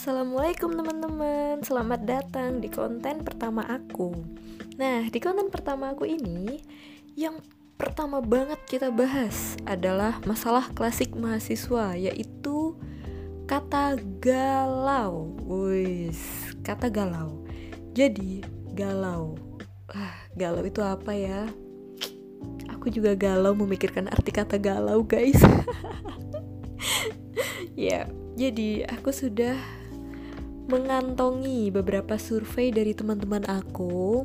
Assalamualaikum teman-teman. Selamat datang di konten pertama aku. Nah di konten pertama aku ini Yang pertama banget kita bahas adalah masalah klasik mahasiswa Yaitu kata galau. Wis, kata galau. Jadi galau. Ah, Galau itu apa ya? Aku juga galau memikirkan arti kata galau guys. Ya, jadi aku sudah mengantongi beberapa survei dari teman-teman aku.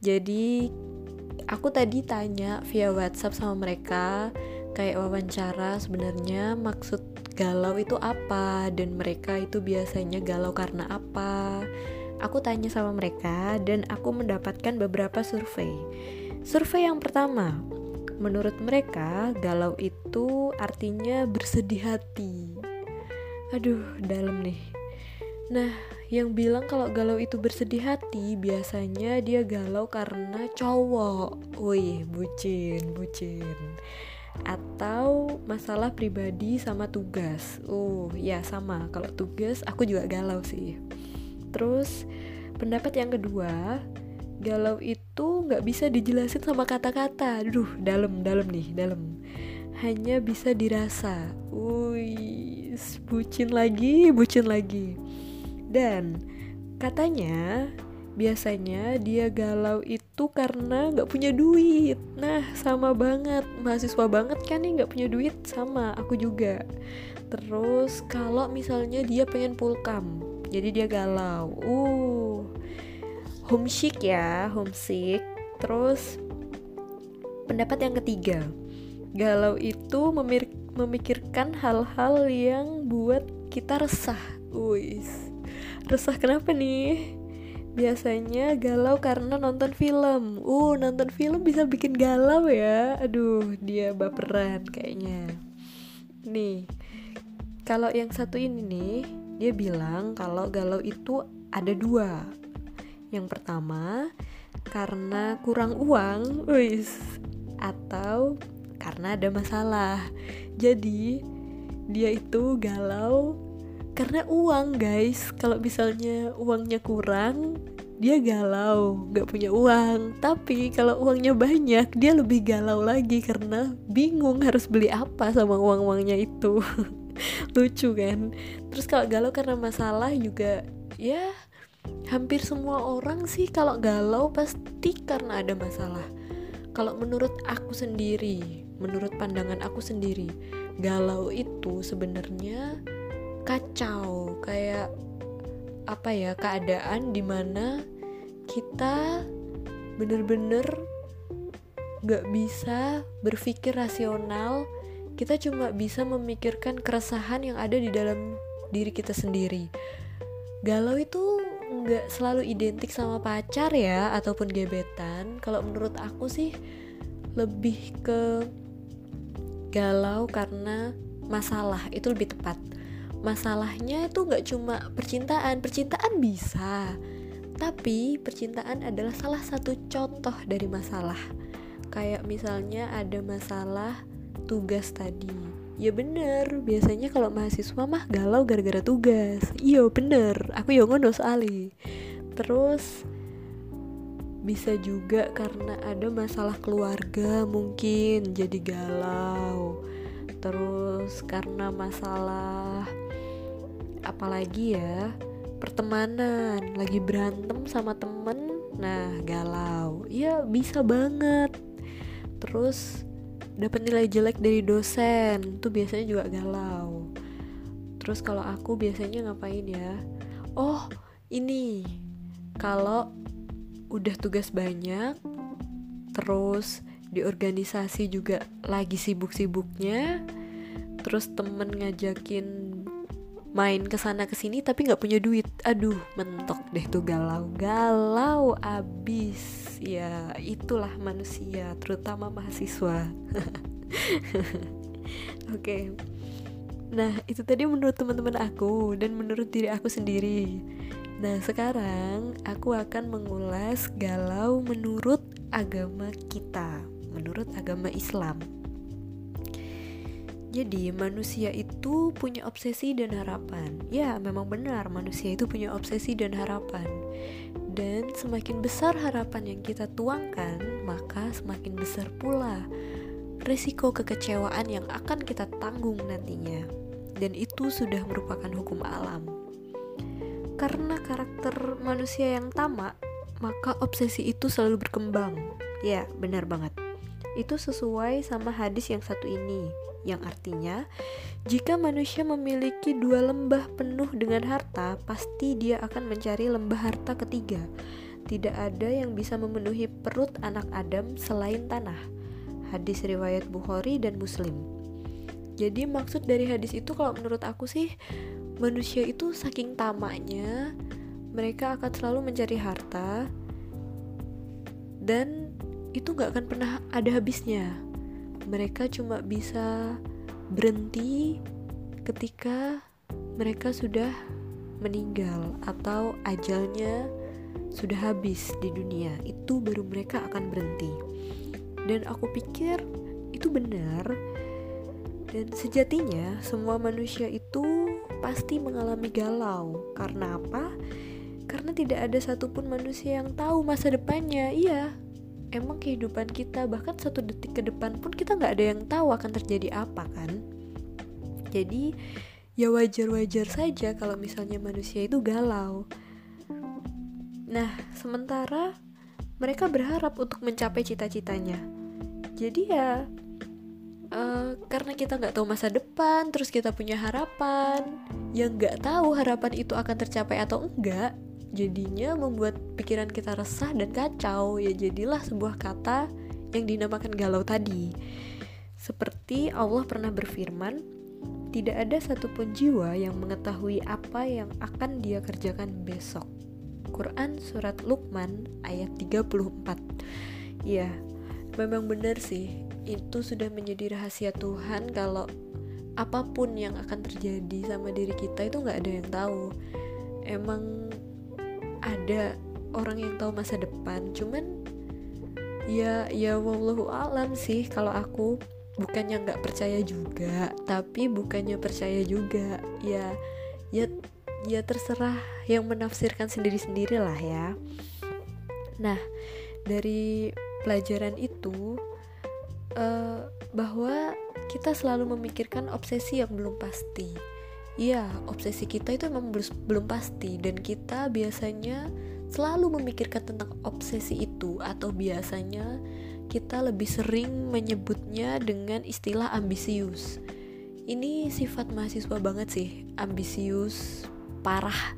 Jadi aku tadi tanya via WhatsApp sama mereka kayak wawancara sebenarnya maksud galau itu apa dan mereka itu biasanya galau karena apa. Aku tanya sama mereka dan aku mendapatkan beberapa survei. Survei yang pertama, menurut mereka galau itu artinya bersedih hati. Aduh, dalam nih. Nah, yang bilang kalau galau itu bersedih hati biasanya dia galau karena cowok. Wih, bucin, bucin. Atau masalah pribadi sama tugas. Oh, ya sama. Kalau tugas aku juga galau sih. Terus pendapat yang kedua, galau itu nggak bisa dijelasin sama kata-kata. Duh, dalam, dalam nih, dalam. Hanya bisa dirasa. Wih, bucin lagi, bucin lagi dan katanya biasanya dia galau itu karena nggak punya duit. Nah sama banget. Mahasiswa banget kan nih nggak punya duit? Sama aku juga. Terus kalau misalnya dia pengen pulkam jadi dia galau. Uh homesick ya homesick. Terus pendapat yang ketiga galau itu memikirkan hal-hal yang buat kita resah. Uis resah kenapa nih? Biasanya galau karena nonton film. Uh nonton film bisa bikin galau ya. Aduh dia baperan kayaknya. Nih kalau yang satu ini nih dia bilang kalau galau itu ada dua. Yang pertama karena kurang uang wis atau karena ada masalah. Jadi dia itu galau karena uang guys. Kalau misalnya uangnya kurang dia galau nggak punya uang. Tapi kalau uangnya banyak dia lebih galau lagi karena bingung harus beli apa sama uang uangnya itu. Lucu kan? Terus kalau galau karena masalah juga ya hampir semua orang sih kalau galau pasti karena ada masalah. Kalau menurut aku sendiri menurut pandangan aku sendiri galau itu sebenarnya kacau kayak apa ya keadaan di mana kita bener-bener gak bisa berpikir rasional. Kita cuma bisa memikirkan keresahan yang ada di dalam diri kita sendiri. Galau itu nggak selalu identik sama pacar ya ataupun gebetan. Kalau menurut aku sih lebih ke galau karena masalah itu lebih tepat masalahnya itu nggak cuma percintaan percintaan bisa tapi percintaan adalah salah satu contoh dari masalah. Kayak misalnya ada masalah tugas tadi. Ya bener biasanya kalau mahasiswa mah galau gara-gara tugas. Iya bener. Aku yang ngono soali terus bisa juga karena ada masalah keluarga mungkin jadi galau. Terus karena masalah apalagi ya pertemanan lagi berantem sama temen nah galau. Ya bisa banget. Terus dapat nilai jelek dari dosen tuh biasanya juga galau. Terus kalau aku biasanya ngapain ya? Oh ini kalau udah tugas banyak terus di organisasi juga lagi sibuk-sibuknya terus temen ngajakin main ke sana ke sini tapi nggak punya duit. Aduh mentok deh tuh galau. Galau abis. Ya itulah manusia terutama mahasiswa. Oke. Okay. nah itu tadi menurut teman-teman aku dan menurut diri aku sendiri. Nah sekarang aku akan mengulas galau menurut agama kita menurut agama Islam Jadi manusia itu punya obsesi dan harapan. Ya memang benar manusia itu punya obsesi dan harapan. Dan semakin besar harapan yang kita tuangkan Maka semakin besar pula Resiko kekecewaan yang akan kita tanggung nantinya. Dan itu sudah merupakan hukum alam. Karena karakter manusia yang tamak Maka obsesi itu selalu berkembang. Ya benar banget Itu sesuai sama hadis yang satu ini yang artinya jika manusia memiliki dua lembah penuh dengan harta, pasti dia akan mencari lembah harta ketiga. Tidak ada yang bisa memenuhi perut anak Adam selain tanah. Hadis riwayat Bukhari dan Muslim. Jadi maksud dari hadis itu kalau menurut aku sih manusia itu saking tamaknya mereka akan selalu mencari harta dan itu gak akan pernah ada habisnya. Mereka cuma bisa berhenti ketika mereka sudah meninggal atau ajalnya sudah habis di dunia. Itu baru mereka akan berhenti. Dan aku pikir itu benar. Dan sejatinya semua manusia itu pasti mengalami galau. Karena apa? Karena tidak ada satupun manusia yang tahu masa depannya. Iya, emang kehidupan kita bahkan satu detik ke depan pun kita nggak ada yang tahu akan terjadi apa kan? Jadi ya wajar-wajar saja kalau misalnya manusia itu galau. Nah sementara mereka berharap untuk mencapai cita-citanya. Jadi ya uh, karena kita nggak tahu masa depan terus kita punya harapan yang nggak tahu harapan itu akan tercapai atau enggak jadinya membuat pikiran kita resah dan kacau. Ya jadilah sebuah kata yang dinamakan galau tadi. Seperti Allah pernah berfirman tidak ada satupun jiwa yang mengetahui apa yang akan dia kerjakan besok. Quran Surat Luqman ayat 34 Ya, memang benar sih Itu sudah menjadi rahasia Tuhan kalau apa pun yang akan terjadi sama diri kita itu nggak ada yang tahu. Emang ada orang yang tahu masa depan. Cuman ya ya wallahu alam sih kalau aku bukannya nggak percaya juga. Tapi bukannya percaya juga ya ya ya terserah yang menafsirkan sendiri-sendiri lah ya. Nah dari pelajaran itu uh, bahwa kita selalu memikirkan obsesi yang belum pasti Iya, obsesi kita itu emang belum, belum pasti dan kita biasanya selalu memikirkan tentang obsesi itu atau biasanya kita lebih sering menyebutnya dengan istilah ambisius. Ini sifat mahasiswa banget sih, ambisius parah.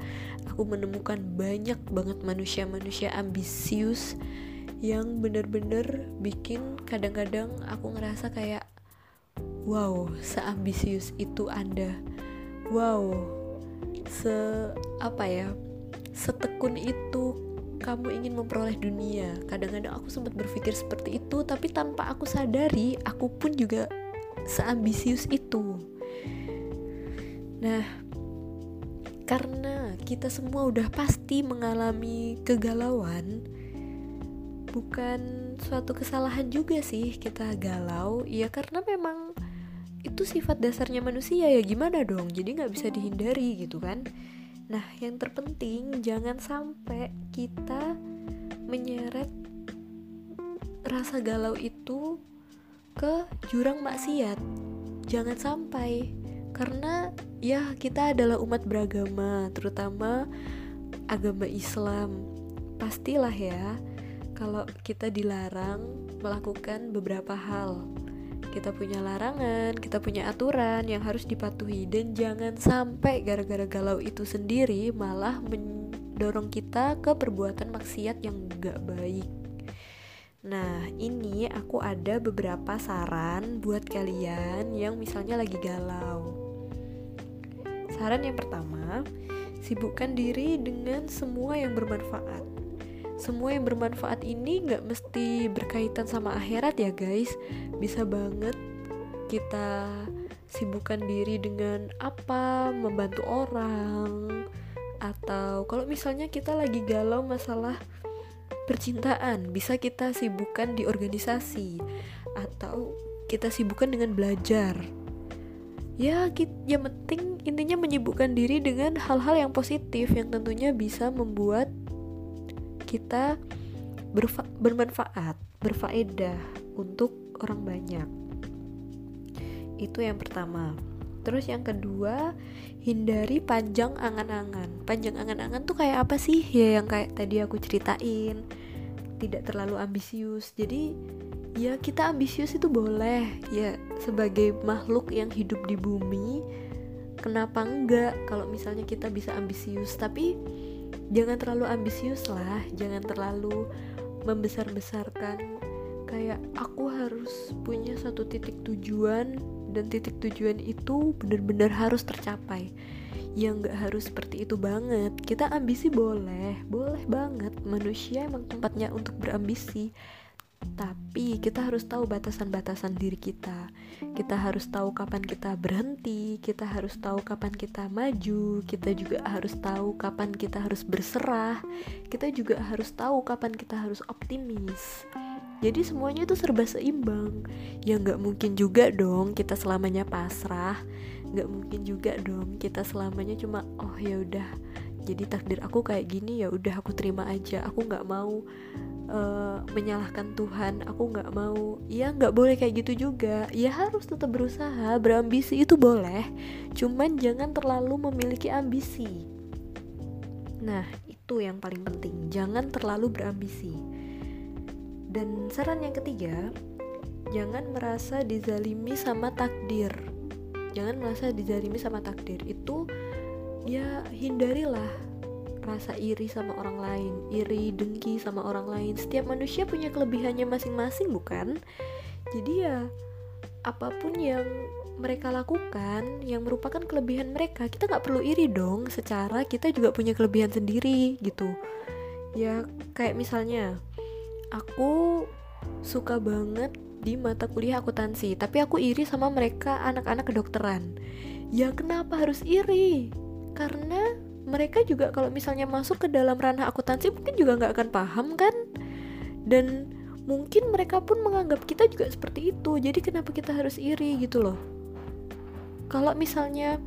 Aku menemukan banyak banget manusia-manusia ambisius yang bener-bener bikin kadang-kadang aku ngerasa kayak wow, seambisius itu Anda wow. Se apa ya? Setekun itu kamu ingin memperoleh dunia. Kadang-kadang aku sempat berpikir seperti itu tapi tanpa aku sadari aku pun juga seambisius itu. Nah karena kita semua udah pasti mengalami kegalauan bukan suatu kesalahan juga sih kita galau. Ya karena memang itu sifat dasarnya manusia ya gimana dong? Jadi nggak bisa dihindari gitu kan? Nah yang terpenting jangan sampai kita menyeret rasa galau itu ke jurang maksiat. Jangan sampai karena ya kita adalah umat beragama terutama agama Islam. Pastilah ya kalau kita dilarang melakukan beberapa hal kita punya larangan, kita punya aturan yang harus dipatuhi dan jangan sampai gara-gara galau itu sendiri malah mendorong kita ke perbuatan maksiat yang gak baik. Nah, ini aku ada beberapa saran buat kalian yang misalnya lagi galau. Saran yang pertama, sibukkan diri dengan semua yang bermanfaat semua yang bermanfaat ini nggak mesti berkaitan sama akhirat ya guys. Bisa banget kita sibukkan diri dengan apa membantu orang atau kalau misalnya kita lagi galau masalah percintaan bisa kita sibukkan di organisasi atau kita sibukkan dengan belajar. Ya yang penting intinya menyibukkan diri dengan hal-hal yang positif yang tentunya bisa membuat kita bermanfaat berfaedah untuk orang banyak. Itu yang pertama. Terus yang kedua hindari panjang angan-angan. Panjang angan-angan tuh kayak apa sih? Ya yang kayak tadi aku ceritain. Tidak terlalu ambisius. Jadi ya kita ambisius itu boleh. Ya sebagai makhluk yang hidup di bumi kenapa enggak? Kalau misalnya kita bisa ambisius. Tapi jangan terlalu ambisius lah jangan terlalu membesar-besarkan. Kayak aku harus punya satu titik tujuan dan titik tujuan itu benar-benar harus tercapai. Yang nggak harus seperti itu banget. Kita ambisi boleh boleh banget. Manusia emang tempatnya untuk berambisi tapi kita harus tahu batasan-batasan diri kita. Kita harus tahu kapan kita berhenti, kita harus tahu kapan kita maju, kita juga harus tahu kapan kita harus berserah, kita juga harus tahu kapan kita harus optimis. Jadi semuanya itu serba seimbang. Ya nggak mungkin juga dong kita selamanya pasrah, nggak mungkin juga dong kita selamanya cuma oh ya udah jadi takdir aku kayak gini ya udah aku terima aja. Aku nggak mau uh, menyalahkan Tuhan. Aku nggak mau. Ya nggak boleh kayak gitu juga. Ya harus tetap berusaha berambisi itu boleh. Cuman jangan terlalu memiliki ambisi. Nah itu yang paling penting. Jangan terlalu berambisi. Dan saran yang ketiga jangan merasa dizalimi sama takdir jangan merasa dizalimi sama takdir itu ya hindarilah rasa iri sama orang lain, iri, dengki sama orang lain. Setiap manusia punya kelebihannya masing-masing, bukan? Jadi ya apa pun yang mereka lakukan yang merupakan kelebihan mereka, kita nggak perlu iri dong. Secara kita juga punya kelebihan sendiri gitu. Ya kayak misalnya aku suka banget di mata kuliah akuntansi, tapi aku iri sama mereka anak-anak kedokteran. Ya kenapa harus iri? Karena mereka juga kalau misalnya masuk ke dalam ranah akuntansi mungkin juga nggak akan paham kan dan mungkin mereka pun menganggap kita juga seperti itu jadi kenapa kita harus iri gitu loh kalau misalnya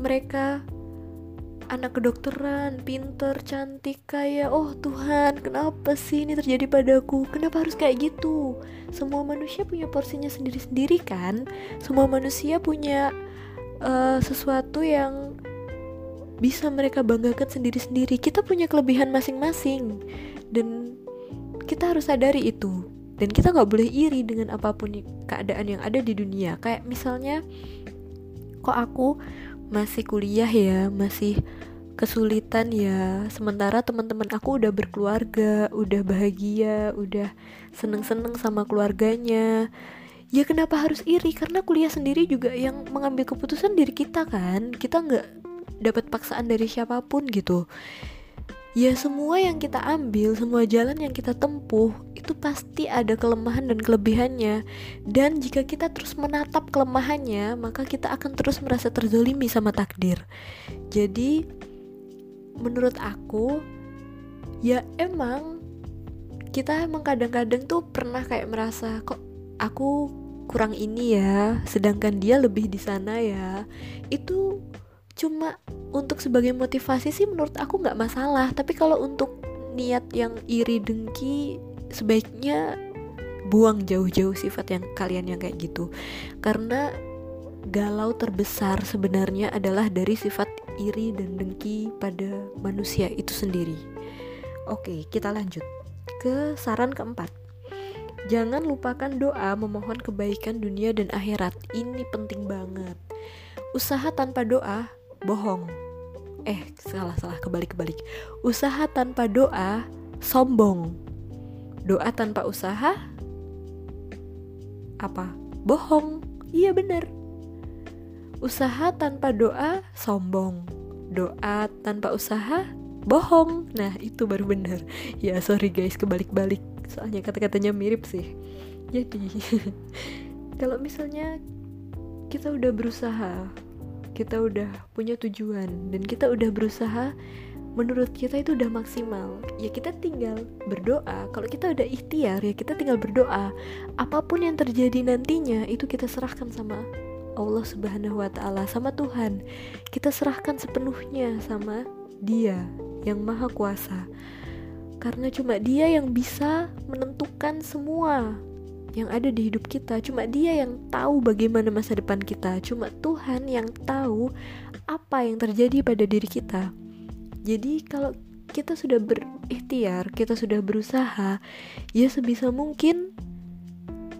mereka anak kedokteran, pinter, cantik, kayak oh Tuhan, kenapa sih ini terjadi padaku? Kenapa harus kayak gitu? Semua manusia punya porsinya sendiri-sendiri kan? Semua manusia punya uh, sesuatu yang bisa mereka banggakan sendiri-sendiri. Kita punya kelebihan masing-masing dan kita harus sadari itu. Dan kita nggak boleh iri dengan apa pun keadaan yang ada di dunia. Kayak misalnya, kok aku masih kuliah ya, masih kesulitan ya. Sementara teman-teman aku udah berkeluarga, udah bahagia, udah seneng-seneng sama keluarganya. Ya kenapa harus iri? Karena kuliah sendiri juga yang mengambil keputusan diri kita kan. Kita nggak dapat paksaan dari siapa pun gitu ya semua yang kita ambil, semua jalan yang kita tempuh itu pasti ada kelemahan dan kelebihannya. Dan jika kita terus menatap kelemahannya, maka kita akan terus merasa terzolimi sama takdir. Jadi, menurut aku, ya emang kita emang kadang-kadang tuh pernah kayak merasa kok aku kurang ini ya, sedangkan dia lebih di sana ya. Itu cuma untuk sebagai motivasi sih menurut aku nggak masalah tapi kalau untuk niat yang iri dengki sebaiknya buang jauh-jauh sifat yang kalian yang kayak gitu karena galau terbesar sebenarnya adalah dari sifat iri dan dengki pada manusia itu sendiri oke kita lanjut ke saran keempat Jangan lupakan doa memohon kebaikan dunia dan akhirat. Ini penting banget. Usaha tanpa doa bohong. Eh, salah salah kebalik kebalik. Usaha tanpa doa sombong. Doa tanpa usaha apa? Bohong. Iya bener. Usaha tanpa doa sombong. Doa tanpa usaha bohong. Nah, itu baru bener. Ya, sorry guys, kebalik-balik. Soalnya kata-katanya mirip sih. Jadi, kalau misalnya kita udah berusaha kita udah punya tujuan dan kita udah berusaha menurut kita itu udah maksimal ya kita tinggal berdoa kalau kita udah ikhtiar ya kita tinggal berdoa apa pun yang terjadi nantinya itu kita serahkan sama Allah Subhanahu wa taala, sama Tuhan. Kita serahkan sepenuhnya sama Dia yang Maha Kuasa. Karena cuma Dia yang bisa menentukan semua yang ada di hidup kita. Cuma Dia yang tahu bagaimana masa depan kita. Cuma Tuhan yang tahu apa yang terjadi pada diri kita. Jadi kalau kita sudah berikhtiar, kita sudah berusaha, ya sebisa mungkin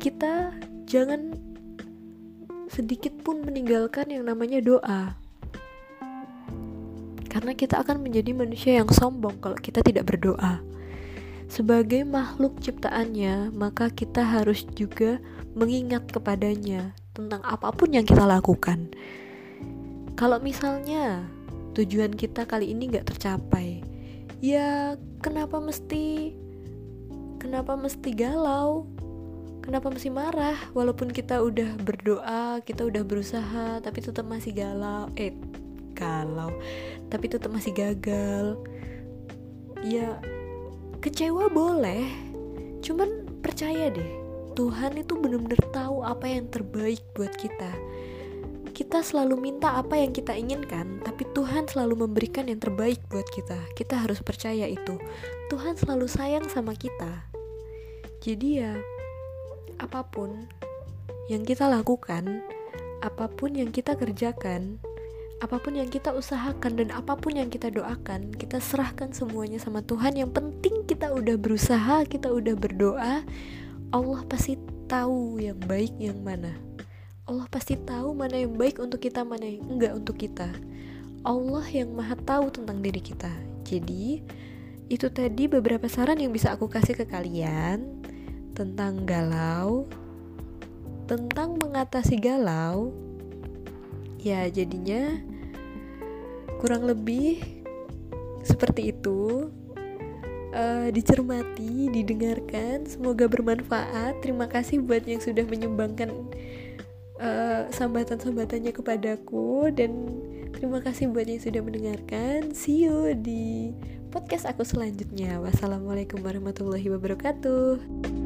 kita jangan sedikit pun meninggalkan yang namanya doa. Karena kita akan menjadi manusia yang sombong kalau kita tidak berdoa. Sebagai makhluk ciptaannya, maka kita harus juga mengingat kepadanya tentang apa pun yang kita lakukan. Kalau misalnya tujuan kita kali ini gak tercapai, ya kenapa mesti kenapa mesti galau? Kenapa mesti marah walaupun kita udah berdoa, kita udah berusaha tapi tetap masih galau. Eh, galau. Tapi tetap masih gagal. Ya kecewa boleh. Cuman percaya deh, Tuhan itu benar-benar tahu apa yang terbaik buat kita. Kita selalu minta apa yang kita inginkan, tapi Tuhan selalu memberikan yang terbaik buat kita. Kita harus percaya itu. Tuhan selalu sayang sama kita. Jadi ya, apa pun yang kita lakukan, apa pun yang kita kerjakan, apa pun yang kita usahakan dan apa pun yang kita doakan, kita serahkan semuanya sama Tuhan. Yang penting kita udah berusaha, kita udah berdoa, Allah pasti tahu yang baik yang mana. Allah pasti tahu mana yang baik untuk kita, mana yang enggak untuk kita. Allah yang maha tahu tentang diri kita. Jadi, itu tadi beberapa saran yang bisa aku kasih ke kalian tentang galau, tentang mengatasi galau, ya jadinya kurang lebih seperti itu. Uh, dicermati, didengarkan, semoga bermanfaat. Terima kasih buat yang sudah menyumbangkan uh, sambatan-sambatannya kepadaku dan terima kasih buat yang sudah mendengarkan. See you di podcast aku selanjutnya. Wassalamualaikum warahmatullahi wabarakatuh.